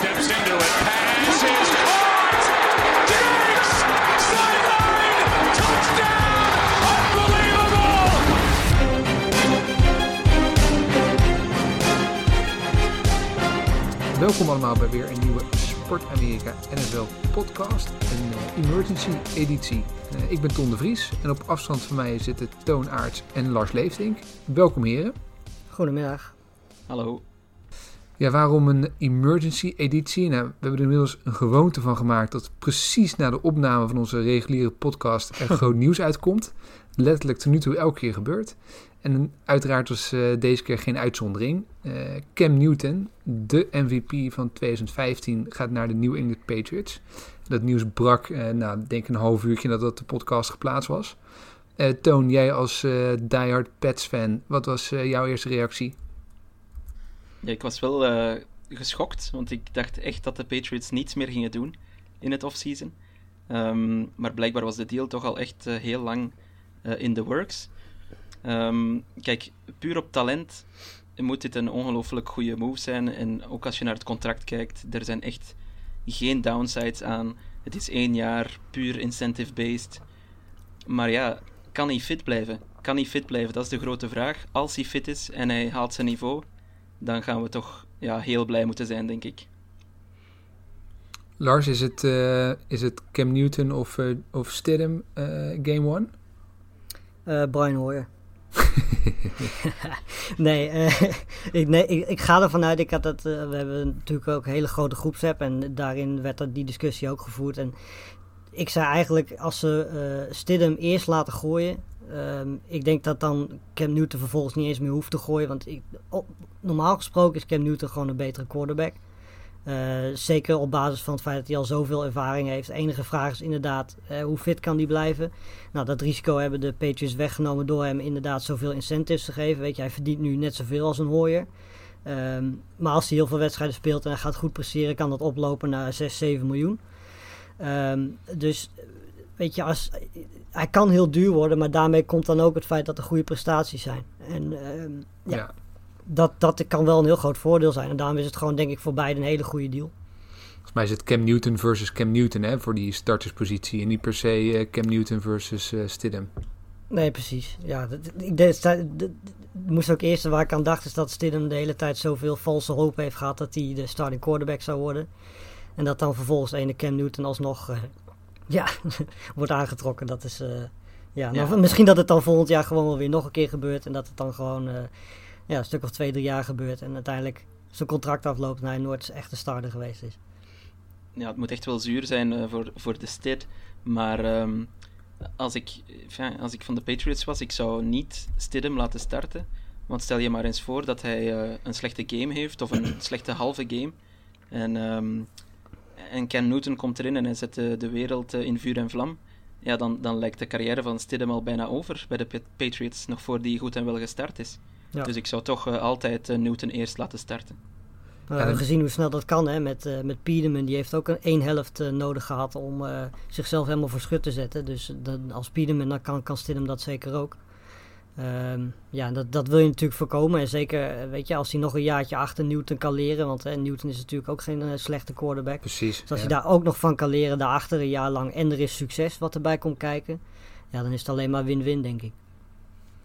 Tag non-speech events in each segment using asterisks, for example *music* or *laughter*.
steps into it. Pass is caught. Diggs sideline touchdown. Unbelievable. Welkom allemaal bij weer een nieuwe Sport Amerika NFL podcast, een eh, emergency editie. Eh, ik ben Ton de Vries en op afstand van mij zitten Toon Aarts en Lars Leeftink. Welkom heren. Goedemiddag. Hallo. Ja, waarom een emergency editie? Nou, we hebben er inmiddels een gewoonte van gemaakt dat precies na de opname van onze reguliere podcast er *laughs* groot nieuws uitkomt. Letterlijk tot nu toe elke keer gebeurt. En uiteraard was eh, deze keer geen uitzondering. Eh, Cam Newton, de MVP van 2015, gaat naar de New England Patriots. Dat nieuws brak, eh nou, denk een half uurtje nadat de podcast geplaatst was. Toon, jij als eh diehard Pets-fan, wat was jouw eerste reactie? Ja, ik was wel eh, geschokt, want ik dacht echt dat de Patriots niets meer gingen doen in het offseason. Ehm maar blijkbaar was de deal toch al echt eh, heel lang eh, in the works. Ehm, kijk, puur op talent moet dit een ongelooflijk goede move zijn. En ook als je naar het contract kijkt, er zijn echt geen downsides aan. Het is één jaar, puur incentive-based. Maar ja, kan hij fit blijven? Kan hij fit blijven? Dat is de grote vraag. Als hij fit is en hij haalt zijn niveau, dan gaan we toch ja, heel blij moeten zijn, denk ik. Lars, is het, eh, is het Cam Newton of, eh, of Stidham eh, game one? Eh, Brian Hoyer. *laughs* nee, eh, *laughs* ik, nee ik, ik ga ervan uit. Ik had dat, we hebben natuurlijk ook een hele grote groepsapp. En daarin werd dat, die discussie ook gevoerd. En ik zei eigenlijk, als ze eh Stidham eerst laten gooien. Ehm, ik denk dat dan Cam Newton vervolgens niet eens meer hoeft te gooien. Want ik, normaal gesproken is Cam Newton gewoon een betere quarterback. Eh, zeker op basis van het feit dat hij al zoveel ervaring heeft. De enige vraag is inderdaad, eh, hoe fit kan hij blijven? Nou, dat risico hebben de Patriots weggenomen door hem inderdaad zoveel incentives te geven. Weet je, hij verdient nu net zoveel als een Hoyer. Ehm, maar als hij heel veel wedstrijden speelt en hij gaat goed presteren, kan dat oplopen naar 6, 7 miljoen. Ehm, dus, weet je, als, hij kan heel duur worden, maar daarmee komt dan ook het feit dat er goede prestaties zijn. En ehm, ja, Dat, dat kan wel een heel groot voordeel zijn. En daarom is het gewoon, denk ik, voor beide een hele goede deal. Volgens mij is het Cam Newton versus Cam Newton hè, voor die starterspositie. En niet per se eh, Cam Newton versus eh Stidham. Nee, precies. Ja, ik moest ook eerst waar ik aan dacht, is dat Stidham de hele tijd zoveel valse hoop heeft gehad dat hij de starting quarterback zou worden. En dat dan vervolgens ene Cam Newton alsnog eh, ja, *laughs* wordt aangetrokken. Dat is, eh, ja, nou, Ja. misschien dat het dan volgend jaar gewoon wel weer nog een keer gebeurt. En dat het dan gewoon eh, ja, een stuk of twee, drie jaar gebeurt. En uiteindelijk zijn contract afloopt en hij nooit echt een starter geweest is. Ja, het moet echt wel zuur zijn eh, voor, voor de stid. Maar ehm, als, ik, als ik van de Patriots was, ik zou niet Stidham laten starten. Want stel je maar eens voor dat hij een slechte game heeft, of een *clears throat* slechte halve game. En, ehm, en Cam Newton komt erin en hij zet de, de wereld eh, in vuur en vlam. Ja, dan, dan lijkt de carrière van Stidham al bijna over bij de Pa- Patriots, nog voor die goed en wel gestart is. Ja. Dus ik zou toch eh, altijd eh, Newton eerst laten starten. We Ja, hebben gezien hoe snel dat kan hè, met, eh met Piedeman. Die heeft ook een één helft nodig gehad om eh, zichzelf helemaal voor schut te zetten. Dus dan, als Piedeman dan kan, kan Stidham dat zeker ook. Ehm, ja, dat, dat wil je natuurlijk voorkomen. En zeker, eh, weet je, als hij nog een jaartje achter Newton kan leren. Want eh, Newton is natuurlijk ook geen eh, slechte quarterback. Precies. Dus als ja. hij daar ook nog van kan leren, daarachter een jaar lang. En er is succes wat erbij komt kijken. Ja, dan is het alleen maar win-win, denk ik.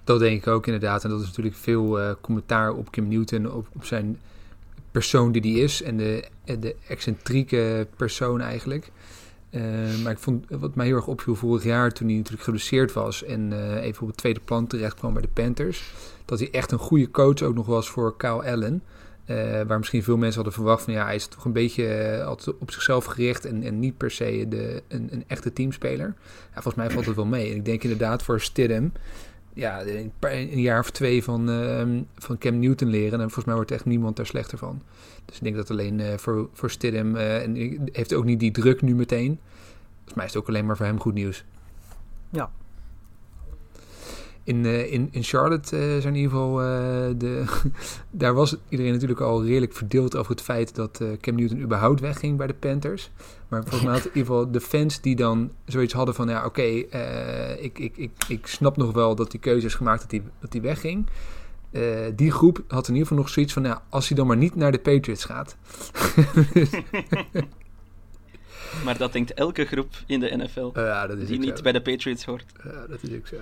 Dat denk ik ook inderdaad. En dat is natuurlijk veel eh, commentaar op Cam Newton, op, op zijn persoon die hij is en de, en de excentrieke persoon eigenlijk. Eh, maar ik vond wat mij heel erg opviel vorig jaar toen hij natuurlijk geblesseerd was en eh, even op het tweede plan terecht kwam bij de Panthers, dat hij echt een goede coach ook nog was voor Kyle Allen. Eh, waar misschien veel mensen hadden verwacht van ja, hij is toch een beetje eh, altijd op zichzelf gericht en, en niet per se de, een, een echte teamspeler. Ja, volgens mij valt het wel mee. En ik denk inderdaad voor Stidham, ja, een, een jaar of twee van, ehm, van Cam Newton leren. En volgens mij wordt echt niemand daar slechter van. Dus ik denk dat alleen eh, voor, voor Stidham, eh, en heeft ook niet die druk nu meteen. Volgens mij is het ook alleen maar voor hem goed nieuws. Ja. In, eh, in, in Charlotte eh, zijn in ieder geval eh, de. *laughs* daar was iedereen natuurlijk al redelijk verdeeld over het feit dat eh, Cam Newton überhaupt wegging bij de Panthers. Maar volgens mij had in ieder geval de fans die dan zoiets hadden van: ja, oké, eh, ik, ik, ik, ik snap nog wel dat die keuze is gemaakt dat hij dat hij wegging. eh, die groep had in ieder geval nog zoiets van, nou, als hij dan maar niet naar de Patriots gaat. *laughs* Maar dat denkt elke groep in de NFL Uh, ja, dat is die niet zo. bij de Patriots hoort. Ja, dat is ook zo.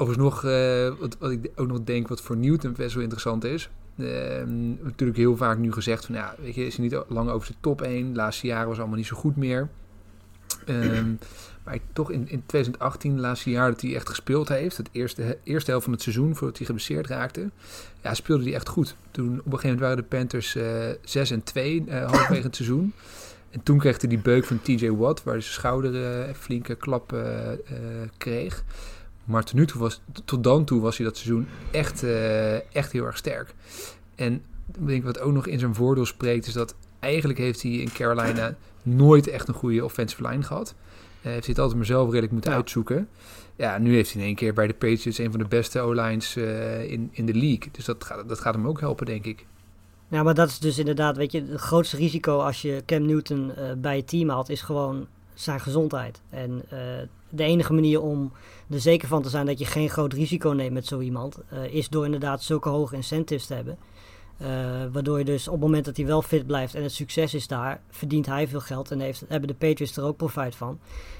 Overigens nog, eh, wat, ik ook nog denk wat voor Newton best wel interessant is. Ehm, natuurlijk heel vaak nu gezegd van, ja, weet je, is hij niet lang over zijn top 1. De laatste jaren was allemaal niet zo goed meer. Ehm, maar toch in, in 2018, de laatste jaar dat hij echt gespeeld heeft, het eerste, eerste helft van het seizoen voordat hij geblesseerd raakte, ja, speelde hij echt goed. Toen op een gegeven moment waren de Panthers eh 6 en 2 eh, halverwege het seizoen. En toen kreeg hij die beuk van TJ Watt, waar hij zijn schouder een flinke klap kreeg. Maar tot, nu toe was, tot dan toe was hij dat seizoen echt, eh, echt heel erg sterk. En ik denk wat ook nog in zijn voordeel spreekt, is dat eigenlijk heeft hij in Carolina nooit echt een goede offensive line gehad. Eh, heeft hij het altijd maar zelf redelijk moeten Ja. uitzoeken. Ja, nu heeft hij in één keer bij de Patriots een van de beste O-lines eh, in, in de league. Dus dat gaat, dat gaat hem ook helpen, denk ik. Ja, maar dat is dus inderdaad, weet je, het grootste risico als je Cam Newton eh, bij je team haalt, is gewoon zijn gezondheid. En eh, de enige manier om er zeker van te zijn dat je geen groot risico neemt met zo iemand, eh, is door inderdaad zulke hoge incentives te hebben. Eh, waardoor je dus op het moment dat hij wel fit blijft en het succes is daar, verdient hij veel geld en heeft, hebben de Patriots er ook profijt van.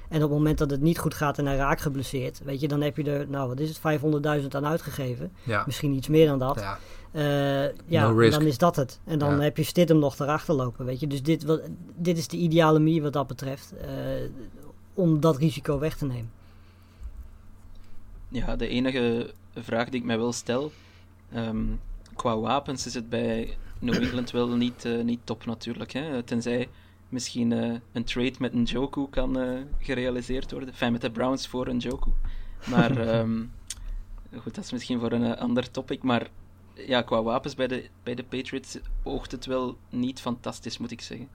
En op het moment dat het niet goed gaat en hij raakt geblesseerd, weet je, dan heb je er, nou wat is het, 500.000 aan uitgegeven. Ja, Misschien iets meer dan dat. ja. Eh, ja, No dan is dat het. En dan Ja. heb je Stidham nog erachter lopen, weet je. Dus dit, wat, dit is de ideale manier wat dat betreft, eh, om dat risico weg te nemen. Ja, de enige vraag die ik mij wel stel, ehm, qua wapens is het bij New England wel niet, eh, niet top natuurlijk. Hè? Tenzij misschien eh, een trade met een Joku kan eh, gerealiseerd worden. Enfin, met de Browns voor een Joku. Maar *laughs* ehm, goed, dat is misschien voor een ander topic. Maar ja, qua wapens bij de, bij de Patriots oogt het wel niet fantastisch, moet ik zeggen.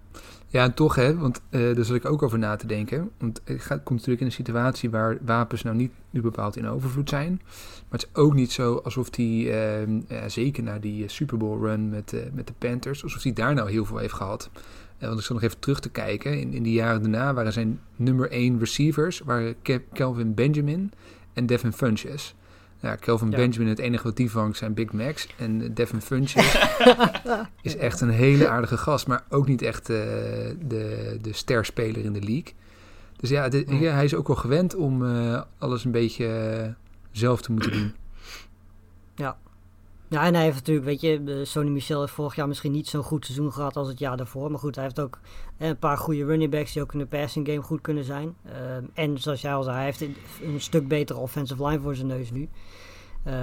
Ja, en toch, hè, want eh daar zat ik ook over na te denken. Want het gaat, komt natuurlijk in een situatie waar wapens nou niet nu bepaald in overvloed zijn. Maar het is ook niet zo alsof die, ehm, zeker na die eh, Super Bowl run met, eh, met de Panthers, alsof hij daar nou heel veel heeft gehad. Eh, want ik zal nog even terug te kijken. In, in die jaren daarna waren zijn nummer 1 receivers waren Ke- Kelvin Benjamin en Devin Funches. Ja, Kelvin Ja. Benjamin, het enige wat die vangt zijn Big Macs. En eh, Devin Funches *laughs* is echt een hele aardige gast, maar ook niet echt eh, de, de sterspeler in de league. Dus ja, hij is ook wel gewend om eh, alles een beetje zelf te moeten doen. Ja, en hij heeft natuurlijk, weet je, eh, Sony Michel heeft vorig jaar misschien niet zo'n goed seizoen gehad als het jaar daarvoor. Maar goed, hij heeft ook eh, een paar goede running backs die ook in de passing game goed kunnen zijn. Ehm, en zoals jij al zei, hij heeft een, een stuk betere offensive line voor zijn neus nu. Eh,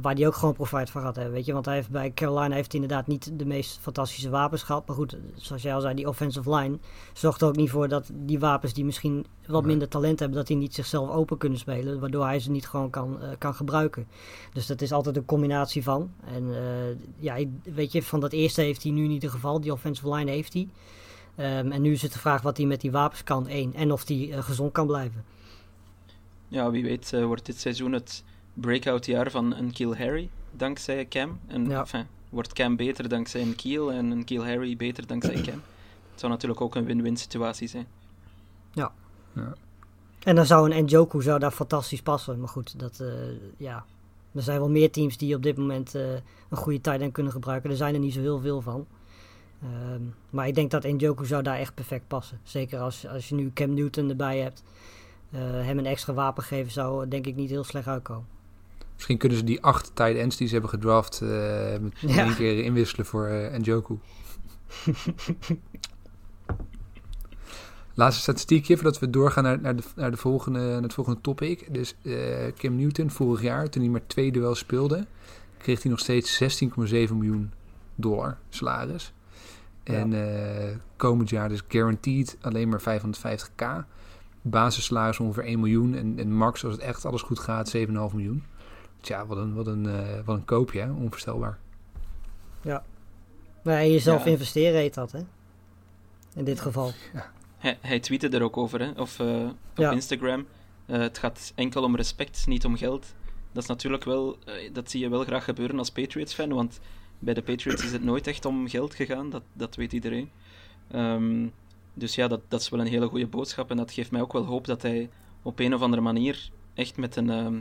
waar hij ook gewoon profijt van gaat hebben, weet je. Want hij heeft bij Carolina heeft hij inderdaad niet de meest fantastische wapens gehad. Maar goed, zoals jij al zei, die offensive line zorgt er ook niet voor dat die wapens die misschien wat Nee. minder talent hebben, dat die niet zichzelf open kunnen spelen. Waardoor hij ze niet gewoon kan, eh, kan gebruiken. Dus dat is altijd een combinatie van. En eh, ja, weet je, van dat eerste heeft hij nu in ieder geval. Die offensive line heeft hij. Ehm, en nu is het de vraag wat hij met die wapens kan, één. En of hij gezond kan blijven. Ja, wie weet wordt dit seizoen het breakout jaar van een Kill Harry, dankzij Cam. En Ja. enfin, wordt Cam beter dankzij een Kiel en een Kill Harry beter dankzij Cam. Het zou natuurlijk ook een win-win situatie zijn. En dan zou een Njoku zou daar fantastisch passen. Maar goed, dat, eh, ja. Er zijn wel meer teams die op dit moment eh, een goede tight end kunnen gebruiken. Er zijn er niet zo heel veel van. Ehm, maar ik denk dat Njoku zou daar echt perfect passen. Zeker als, als je nu Cam Newton erbij hebt. Eh, hem een extra wapen geven zou denk ik niet heel slecht uitkomen. Misschien kunnen ze die acht tight ends die ze hebben gedraft met in *laughs* Ja. één keer inwisselen voor eh Njoku. *laughs* Laatste statistiekje voordat we doorgaan naar, naar, de, naar, de volgende, naar het volgende topic. Dus eh Kim Newton vorig jaar, toen hij maar twee duels speelde, kreeg hij nog steeds 16,7 miljoen dollar salaris. En komend jaar dus guaranteed alleen maar 550k. Basissalaris ongeveer 1 miljoen. En, en max, als het echt alles goed gaat, 7,5 miljoen. Tja, wat een, wat een, eh, wat een koopje, hè? onvoorstelbaar. Maar en jezelf Ja. investeren heet dat, hè? In dit geval. Hij, hij tweette er ook over, hè? of eh, op Ja. Instagram. Eh, het gaat enkel om respect, niet om geld. Dat is natuurlijk wel, eh, dat zie je wel graag gebeuren als Patriots-fan, want bij de Patriots is het nooit echt om geld gegaan, dat, dat weet iedereen. Ehm, dus ja, dat, dat is wel een hele goede boodschap en dat geeft mij ook wel hoop dat hij op een of andere manier echt met een, ehm,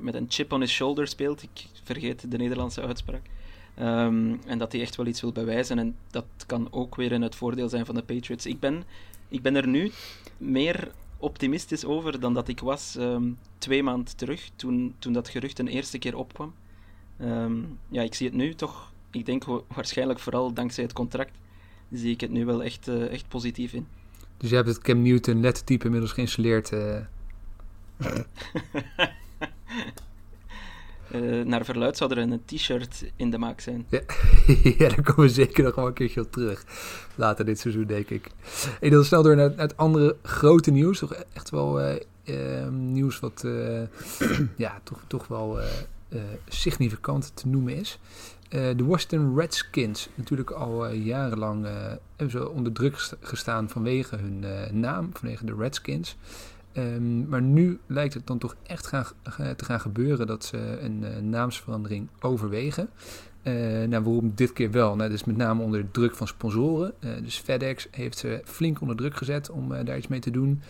met een chip on his shoulder speelt. Ik vergeet de Nederlandse uitspraak. Ehm, en dat hij echt wel iets wil bewijzen. En dat kan ook weer in het voordeel zijn van de Patriots. Ik ben, ik ben er nu meer optimistisch over dan dat ik was ehm, twee maanden terug, toen, toen dat gerucht een eerste keer opkwam. Ehm, ja, ik zie het nu toch, ik denk waarschijnlijk vooral dankzij het contract, zie ik het nu wel echt, uh, echt positief in. Dus je hebt het Cam Newton lettertype inmiddels geïnstalleerd? Uh... *laughs* Uh, naar verluid zou er een t-shirt in de maak zijn. *laughs* Ja. daar komen we zeker nog wel een keertje op terug. Later dit seizoen, denk ik. En dan snel door naar, het andere grote nieuws. Toch echt wel uh, uh, nieuws wat *clears throat* ja, toch, toch wel significant te noemen is. de Washington Redskins, natuurlijk al jarenlang hebben ze onder druk gestaan vanwege hun naam, vanwege de Redskins. Um, maar nu lijkt het dan toch echt gaan, te gaan gebeuren dat ze een uh, naamsverandering overwegen. Uh, nou, waarom dit keer wel? Nou, dat is met name onder druk van sponsoren. Uh, dus FedEx heeft ze flink onder druk gezet om daar iets mee te doen.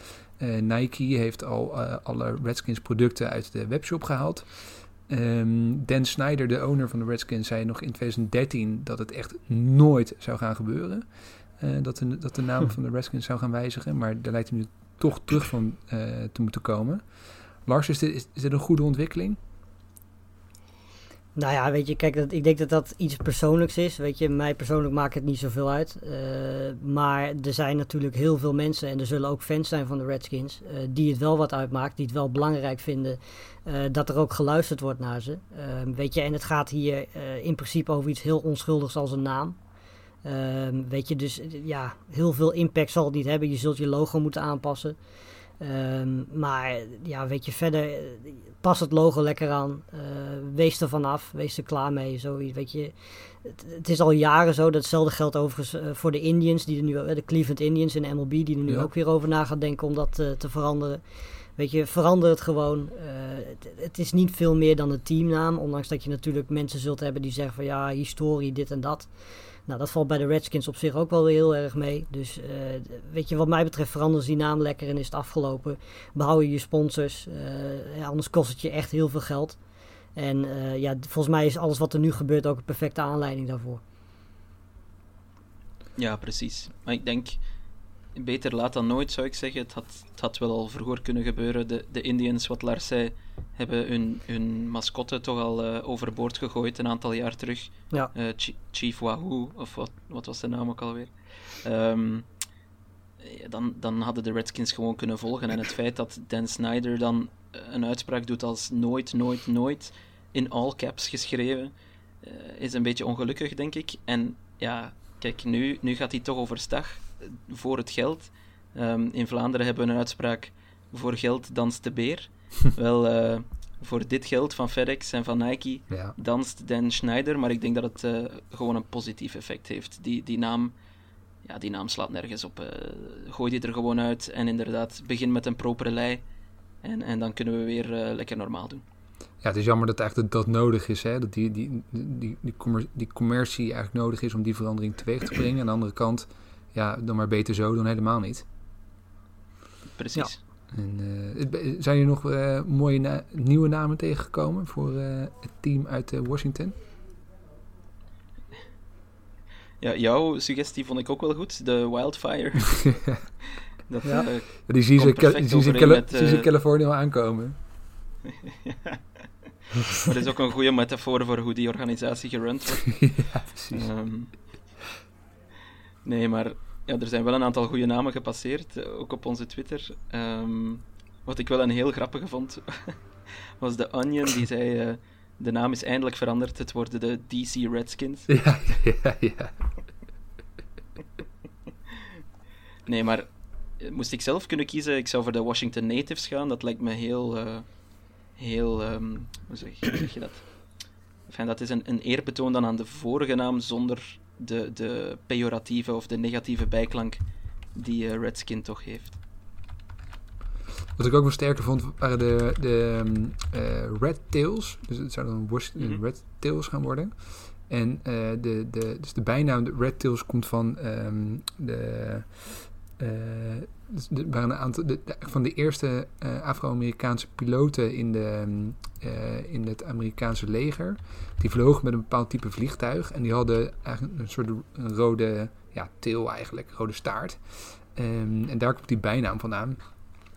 Nike heeft al alle Redskins producten uit de webshop gehaald. Um, Dan Snyder, de owner van de Redskins, zei nog in 2013 dat het echt nooit zou gaan gebeuren. dat, de, dat de naam *laughs* van de Redskins zou gaan wijzigen. Maar daar lijkt hij nu toch terug van uh, te moeten komen. Lars, is dit, is, dit een goede ontwikkeling? Nou ja, weet je, kijk, dat, ik denk dat dat iets persoonlijks is. Weet je, mij persoonlijk maakt het niet zoveel uit. Uh, maar er zijn natuurlijk heel veel mensen, en er zullen ook fans zijn van de Redskins, uh, die het wel wat uitmaakt, die het wel belangrijk vinden dat er ook geluisterd wordt naar ze. weet je, en het gaat hier in principe over iets heel onschuldigs als een naam. Um, weet je, dus ja, heel veel impact zal het niet hebben. Je zult je logo moeten aanpassen. Um, maar ja, weet je, verder pas het logo lekker aan. Uh, wees er vanaf, wees er klaar mee. Zo, weet je, het, het, is al jaren zo. Datzelfde geldt overigens uh, voor de Indians, die er nu, uh, de Cleveland Indians in MLB, die er nu ja. ook weer over na gaan denken om dat te veranderen. Weet je, verander het gewoon. Het, het, is niet veel meer dan een teamnaam. Ondanks dat je natuurlijk mensen zult hebben die zeggen van ja, historie, dit en dat. Nou, dat valt bij de Redskins op zich ook wel heel erg mee. Dus uh, weet je, wat mij betreft veranderen ze die naam lekker en is het afgelopen. Behoud je je sponsors. Ja, anders kost het je echt heel veel geld. En uh, ja, volgens mij is alles wat er nu gebeurt ook een perfecte aanleiding daarvoor. Ja, precies. Maar ik denk, beter laat dan nooit zou ik zeggen. Het had, het had wel al vroeger kunnen gebeuren. De, de Indians, wat Lars zei, hebben hun, hun mascotte toch al uh, overboord gegooid een aantal jaar terug. Ja. Uh, Chief Wahoo, of wat, wat was de naam ook alweer? Um, dan, dan hadden de Redskins gewoon kunnen volgen. En het feit dat Dan Snyder dan een uitspraak doet als nooit, nooit, nooit, in all caps geschreven, uh, is een beetje ongelukkig, denk ik. En ja, kijk, nu, nu gaat hij toch overstag voor het geld. Um, in Vlaanderen hebben we een uitspraak: voor geld danst de beer. *laughs* Wel, uh, voor dit geld van FedEx en van Nike ja. danst Dan Schneider, maar ik denk dat het uh, gewoon een positief effect heeft. Die, die, naam, ja, die naam slaat nergens op. Uh, gooi die er gewoon uit en inderdaad, begin met een propere lei. En, en dan kunnen we weer lekker normaal doen. Ja, het is jammer dat eigenlijk dat nodig is. Hè? Dat die, die, die, die, commer die commercie eigenlijk nodig is om die verandering teweeg te brengen. Aan de andere kant, ja, dan maar beter zo dan helemaal niet. Precies. Ja. En, uh, zijn er nog uh, mooie na nieuwe namen tegengekomen voor uh, het team uit Washington? Ja, jouw suggestie vond ik ook wel goed, de Wildfire. *laughs* dat, ja. die zien ze, zien ze Californië al aankomen. ja. *laughs* Dat is ook een goede metafoor voor hoe die organisatie gerund wordt. *laughs* ja, precies. Um, nee, maar ja, er zijn wel een aantal goede namen gepasseerd, ook op onze Twitter. Um, wat ik wel een heel grappige vond, *laughs* was de Onion, die zei... Uh, de naam is eindelijk veranderd, het worden de DC Redskins. *laughs* Ja, ja, ja. nee, maar moest ik zelf kunnen kiezen, ik zou voor de Washington Natives gaan. Dat lijkt me heel... Uh, heel... Um, hoe, zeg, hoe zeg je dat? Enfin, dat is een, een eerbetoon dan aan de vorige naam, zonder de, de pejoratieve of de negatieve bijklank die uh, Redskin toch heeft. Wat ik ook wel sterker vond, waren de, de uh, Red Tails. Dus het zou dan Washington mm -hmm. Red Tails gaan worden. En uh, de, de, dus de bijnaam de Red Tails komt van um, de, Er waren een aantal van de eerste uh, Afro-Amerikaanse piloten in, de, uh, in het Amerikaanse leger. Die vlogen met een bepaald type vliegtuig. En die hadden eigenlijk een soort een rode ja, til eigenlijk, rode staart. Um, en daar komt die bijnaam vandaan.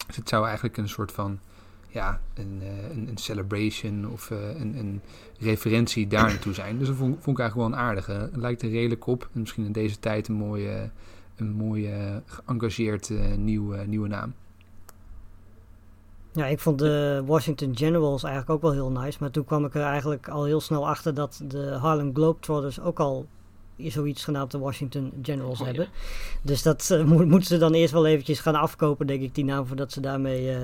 Dus het zou eigenlijk een soort van ja, een, een, een celebration of een, een, referentie daar naartoe zijn. Dus dat vond, ik eigenlijk wel een aardige. Het lijkt er redelijk op. En misschien in deze tijd een mooie een mooie, geëngageerd uh, nieuw, nieuwe naam. Ja, ik vond de Washington Generals eigenlijk ook wel heel nice. Maar toen kwam ik er eigenlijk al heel snel achter dat de Harlem Globetrotters ook al zoiets genaamd de Washington Generals Oh, ja. hebben. Dus dat *laughs* uh, mo moeten ze dan eerst wel eventjes gaan afkopen, denk ik, die naam, voordat ze daarmee uh,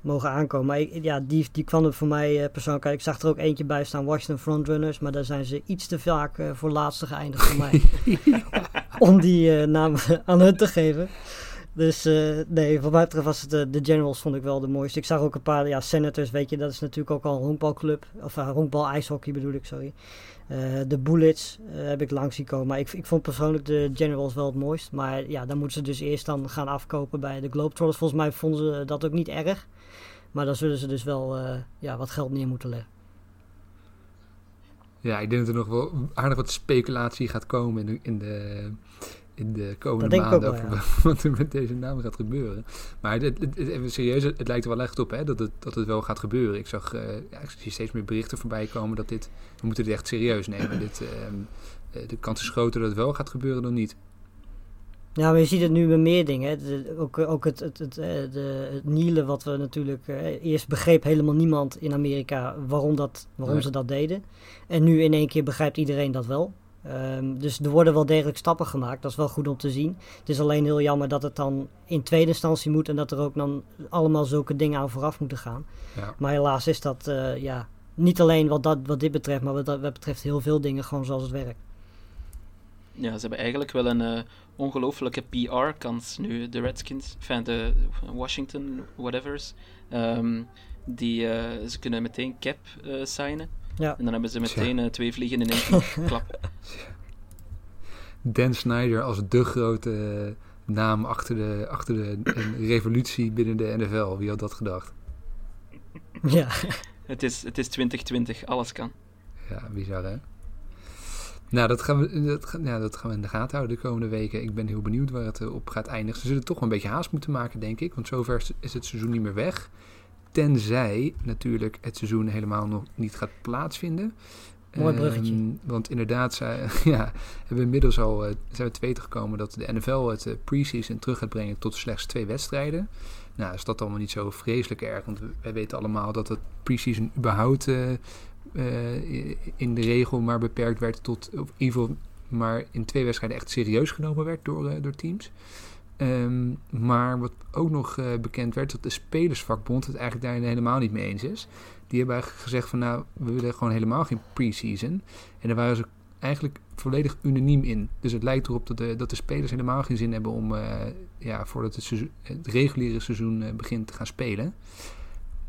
mogen aankomen. Maar ik, ja, die, die kwam er voor mij uh, persoonlijk uit. Ik zag er ook eentje bij staan, Washington Frontrunners. Maar daar zijn ze iets te vaak voor laatste geëindigd voor mij. *laughs* om die uh, naam *laughs* aan hun te geven. Dus uh, nee, wat mij betreft was het de Generals vond ik wel de mooiste. Ik zag ook een paar, ja, Senators, weet je, dat is natuurlijk ook al een honkbalclub. Of uh, honkbal, ijshockey bedoel ik, sorry. De Bullets heb ik langs zien komen. Maar ik, ik vond persoonlijk de Generals wel het mooist. Maar ja, dan moeten ze dus eerst dan gaan afkopen bij de Globetrotters. Volgens mij vonden ze dat ook niet erg. Maar dan zullen ze dus wel ja, wat geld neer moeten leggen. Ja, ik denk dat er nog wel aardig wat speculatie gaat komen in de, in de, in de komende maanden over ja. *laughs* wat er met deze naam gaat gebeuren. Maar het, het, het, even serieus, het, het lijkt er wel echt op hè, dat, het, dat het wel gaat gebeuren. Ik zag uh, ja, ik zie steeds meer berichten voorbij komen dat dit, we moeten dit echt serieus nemen. dit, uh, de kans is groter dat het wel gaat gebeuren dan niet. Ja, maar je ziet het nu met meer dingen. De, ook, ook het, het, het, de, het knielen, wat we natuurlijk... Uh, eerst begreep helemaal niemand in Amerika waarom, dat, waarom nee. ze dat deden. En nu in één keer begrijpt iedereen dat wel. Um, dus er worden wel degelijk stappen gemaakt. Dat is wel goed om te zien. Het is alleen heel jammer dat het dan in tweede instantie moet... en dat er ook dan allemaal zulke dingen aan vooraf moeten gaan. Ja. Maar helaas is dat uh, ja, niet alleen wat, dat, wat dit betreft... maar wat, wat betreft heel veel dingen gewoon zoals het werkt. Ja, ze hebben eigenlijk wel een uh, ongelofelijke PR-kans nu, de Redskins, enfin de Washington, whatevers. Um, die, uh, ze kunnen meteen cap uh, signen. Ja. En dan hebben ze meteen twee vliegen in één *laughs* klap. Dan Snyder als de grote naam achter de, achter de revolutie binnen de NFL. Wie had dat gedacht? Ja. *laughs* het, is, het is 2020, alles kan. Ja, bizar hè? Nou, dat gaan, we, dat, ja, dat gaan we in de gaten houden de komende weken. Ik ben heel benieuwd waar het op gaat eindigen. Ze zullen toch wel een beetje haast moeten maken, denk ik. Want zover is het seizoen niet meer weg. Tenzij natuurlijk het seizoen helemaal nog niet gaat plaatsvinden. Mooi bruggetje. Um, want inderdaad, zij, *laughs* ja, hebben we inmiddels al uh, zijn we te weten gekomen dat de NFL het uh, preseason terug gaat brengen tot slechts twee wedstrijden. Nou, is dat allemaal niet zo vreselijk erg. Want wij weten allemaal dat het preseason überhaupt uh, in de regel maar beperkt werd tot, of in ieder geval maar in twee wedstrijden echt serieus genomen werd door, uh, door teams. Um, maar wat ook nog uh, bekend werd, dat de Spelersvakbond het eigenlijk daar helemaal niet mee eens is. Die hebben eigenlijk gezegd van nou, we willen gewoon helemaal geen preseason. En daar waren ze eigenlijk volledig unaniem in. Dus het lijkt erop dat de, dat de spelers helemaal geen zin hebben om, ja, voordat het, seizoen, het reguliere seizoen begint te gaan spelen.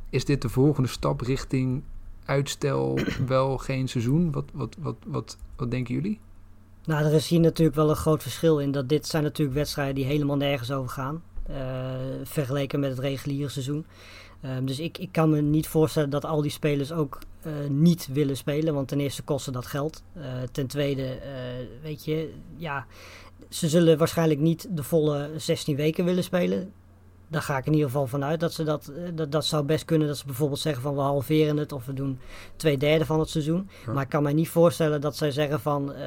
Is dit de volgende stap richting uitstel *clears throat* wel geen seizoen? Wat, wat, wat, wat, wat denken jullie? Nou, er is hier natuurlijk wel een groot verschil in. Dat dit zijn natuurlijk wedstrijden die helemaal nergens over gaan. Uh, vergeleken met het reguliere seizoen. Um, dus ik, ik kan me niet voorstellen dat al die spelers ook uh, niet willen spelen. Want ten eerste kosten dat geld. Uh, ten tweede, weet je, ja, ze zullen waarschijnlijk niet de volle 16 weken willen spelen daar ga ik in ieder geval vanuit dat ze dat, dat, dat zou best kunnen. Dat ze bijvoorbeeld zeggen van we halveren het of we doen twee derde van het seizoen. Ja. Maar ik kan mij niet voorstellen dat zij zeggen van uh,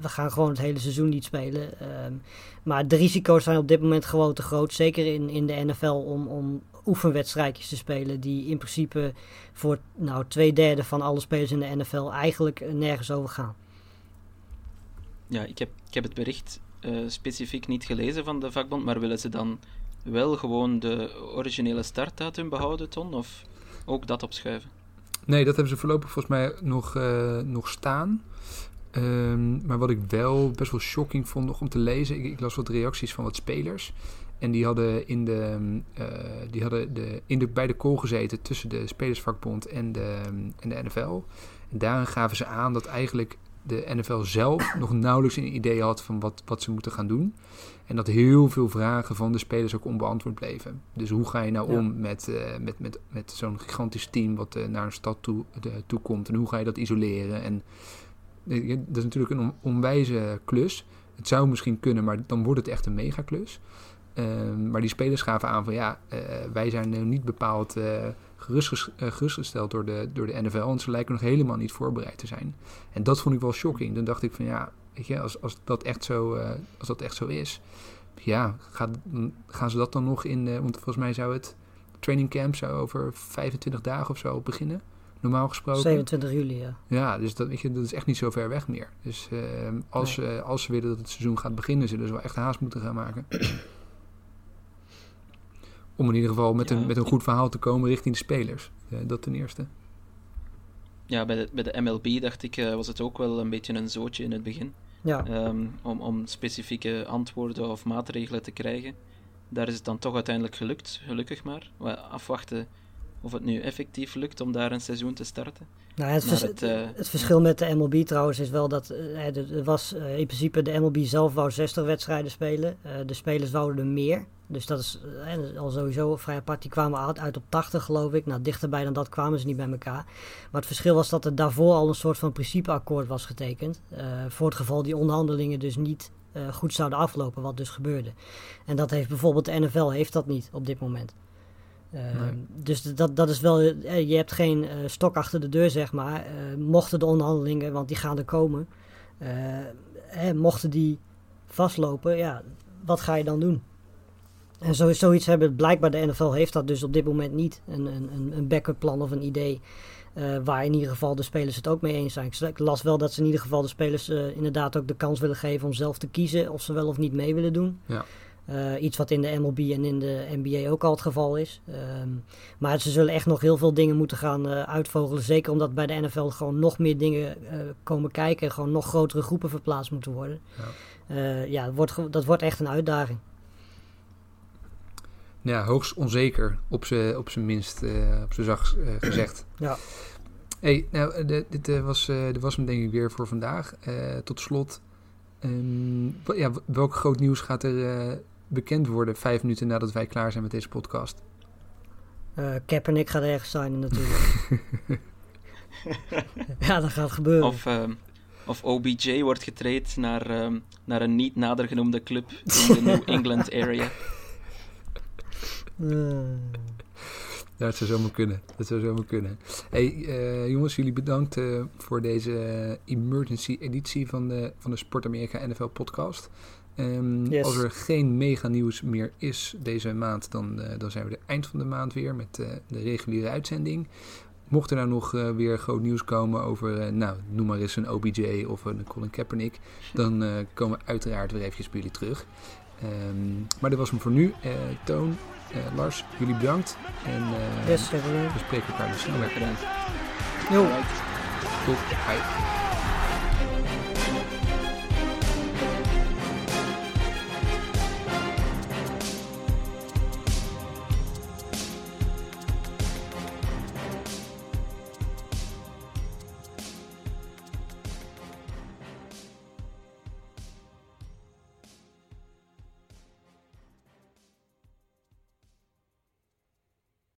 we gaan gewoon het hele seizoen niet spelen. Um, maar de risico's zijn op dit moment gewoon te groot. Zeker in, in de NFL om, om oefenwedstrijdjes te spelen. Die in principe voor nou, twee derde van alle spelers in de NFL eigenlijk nergens over gaan. Ja, ik heb, ik heb het bericht uh, specifiek niet gelezen van de vakbond. Maar willen ze dan wel gewoon de originele startdatum behouden, Ton? Of ook dat opschuiven? Nee, dat hebben ze voorlopig volgens mij nog, uh, nog staan. Um, maar wat ik wel best wel shocking vond nog om te lezen... Ik, ik las wat reacties van wat spelers... En die hadden, in de, uh, die hadden de, in de, bij de call gezeten tussen de Spelersvakbond en de, en de NFL. En daarin gaven ze aan dat eigenlijk de NFL zelf nog nauwelijks een idee had van wat, wat ze moeten gaan doen. En dat heel veel vragen van de spelers ook onbeantwoord bleven. Dus hoe ga je nou Ja. om met, eh, met, met, met zo'n gigantisch team wat eh, naar een stad toe, de, toe komt? En hoe ga je dat isoleren? En eh, dat is natuurlijk een on- onwijze klus. Het zou misschien kunnen, maar dan wordt het echt een megaklus. Ehm maar die spelers gaven aan van ja, wij zijn eh, niet bepaald gerustges- gerustgesteld door de, door de NFL. En ze lijken nog helemaal niet voorbereid te zijn. En dat vond ik wel shocking. Dan dacht ik van ja, weet je, als, als, dat, echt zo, eh, als dat echt zo is, ja, gaat, gaan ze dat dan nog in, eh, want volgens mij zou het training camp zou over 25 dagen of zo beginnen. Normaal gesproken. 27 juli, ja. Ja, dus dat, weet je, dat is echt niet zo ver weg meer. Dus eh, als, eh, als ze willen dat het seizoen gaat beginnen, zullen ze wel echt haast moeten gaan maken. *coughs* Om in ieder geval met, Ja. een, met een goed verhaal te komen richting de spelers. Eh, dat ten eerste. Ja, bij de, bij de MLB dacht ik, eh, was het ook wel een beetje een zootje in het begin. Ja, ehm, om, om specifieke antwoorden of maatregelen te krijgen. Daar is het dan toch uiteindelijk gelukt, gelukkig maar. We afwachten of het nu effectief lukt om daar een seizoen te starten. nou, het, Maar vers- het, eh, het verschil met de MLB trouwens is wel dat eh, er was eh, in principe de MLB zelf wou 60 wedstrijden spelen. De spelers wouden er meer. Dus dat is al sowieso vrij apart. Die kwamen uit, op 80 geloof ik. Nou, dichterbij dan dat kwamen ze niet bij elkaar. Maar het verschil was dat er daarvoor al een soort van principeakkoord was getekend. voor het geval die onderhandelingen dus niet goed zouden aflopen, wat dus gebeurde. En dat heeft bijvoorbeeld de NFL heeft dat niet op dit moment. Eh, Nee. Dus dat, dat is wel, eh, je hebt geen eh, stok achter de deur, zeg maar. Eh, mochten de onderhandelingen, want die gaan er komen, hè, mochten die vastlopen, ja, wat ga je dan doen? En zo, zoiets hebben, blijkbaar de NFL heeft dat dus op dit moment niet. Een, een, een- backup plan of een idee waar in ieder geval de spelers het ook mee eens zijn. Ik las wel dat ze in ieder geval de spelers inderdaad ook de kans willen geven om zelf te kiezen of ze wel of niet mee willen doen. Ja. Eh, iets wat in de MLB en in de NBA ook al het geval is. Ehm, maar ze zullen echt nog heel veel dingen moeten gaan eh, uitvogelen. Zeker omdat bij de NFL gewoon nog meer dingen eh, komen kijken. Gewoon nog grotere groepen verplaatst moeten worden. Ja. Ja, dat wordt, dat wordt echt een uitdaging. Ja, hoogst onzeker, op zijn op minst, op zijn zacht gezegd. *clears throat* Ja. Hey, nou, dit was, dit was hem denk ik weer voor vandaag. Tot slot, ehm, ja, welk groot nieuws gaat er bekend worden vijf minuten nadat wij klaar zijn met deze podcast? Eh Kaepernick gaat ergens zijn natuurlijk. *laughs* ja, dat gaat gebeuren. Of, ehm, of OBJ wordt getraind naar, ehm, naar een niet nader genoemde club in de New *laughs* England area. Ja, dat zou zomaar kunnen. Dat zou zomaar kunnen. Hey, eh, jongens, jullie bedankt eh, voor deze emergency editie van de, van de Sport Amerika NFL podcast. Ehm, Yes. Als er geen mega nieuws meer is deze maand, dan, eh, dan zijn we er eind van de maand weer met eh, de reguliere uitzending. Mocht er nou nog eh, weer groot nieuws komen over, nou, noem maar eens een OBJ of een Colin Kaepernick, dan komen we uiteraard weer eventjes bij jullie terug. Ehm, maar dit was hem voor nu. Toon, Lars, jullie bedankt. En yes, we spreken elkaar dus snel weer. Alright. Tot. Bye.